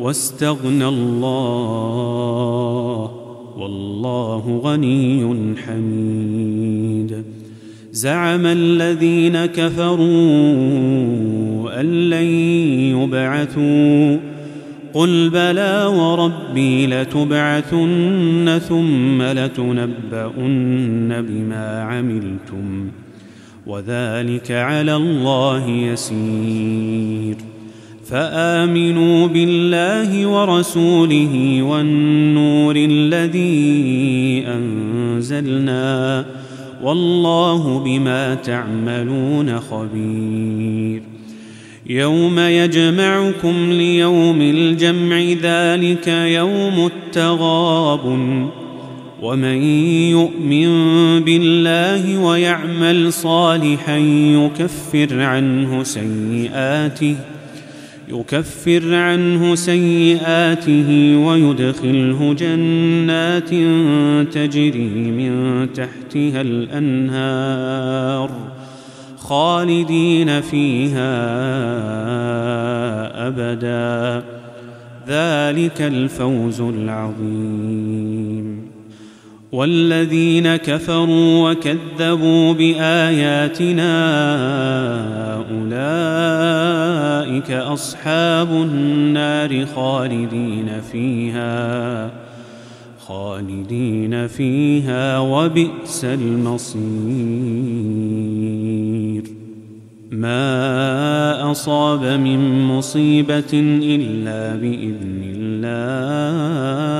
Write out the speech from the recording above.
واستغنى الله والله غني حميد. زعم الذين كفروا أن لن يبعثوا. قل بلى وربي لتبعثن ثم لتنبؤن بما عملتم. وذلك على الله يسير. فآمنوا بالله ورسوله والنور الذي أنزلنا والله بما تعملون خبير. يوم يجمعكم ليوم الجمع ذلك يوم التغاب ومن يؤمن بالله ويعمل صالحا يكفر عنه سيئاته. يكفر عنه سيئاته ويدخله جنات تجري من تحتها الأنهار خالدين فيها أبدا. ذلك الفوز العظيم. والذين كفروا وكذبوا بآياتنا أولئك أصحاب النار خالدين فيها خالدين فيها وبئس المصير. ما أصاب من مصيبة إلا بإذن الله.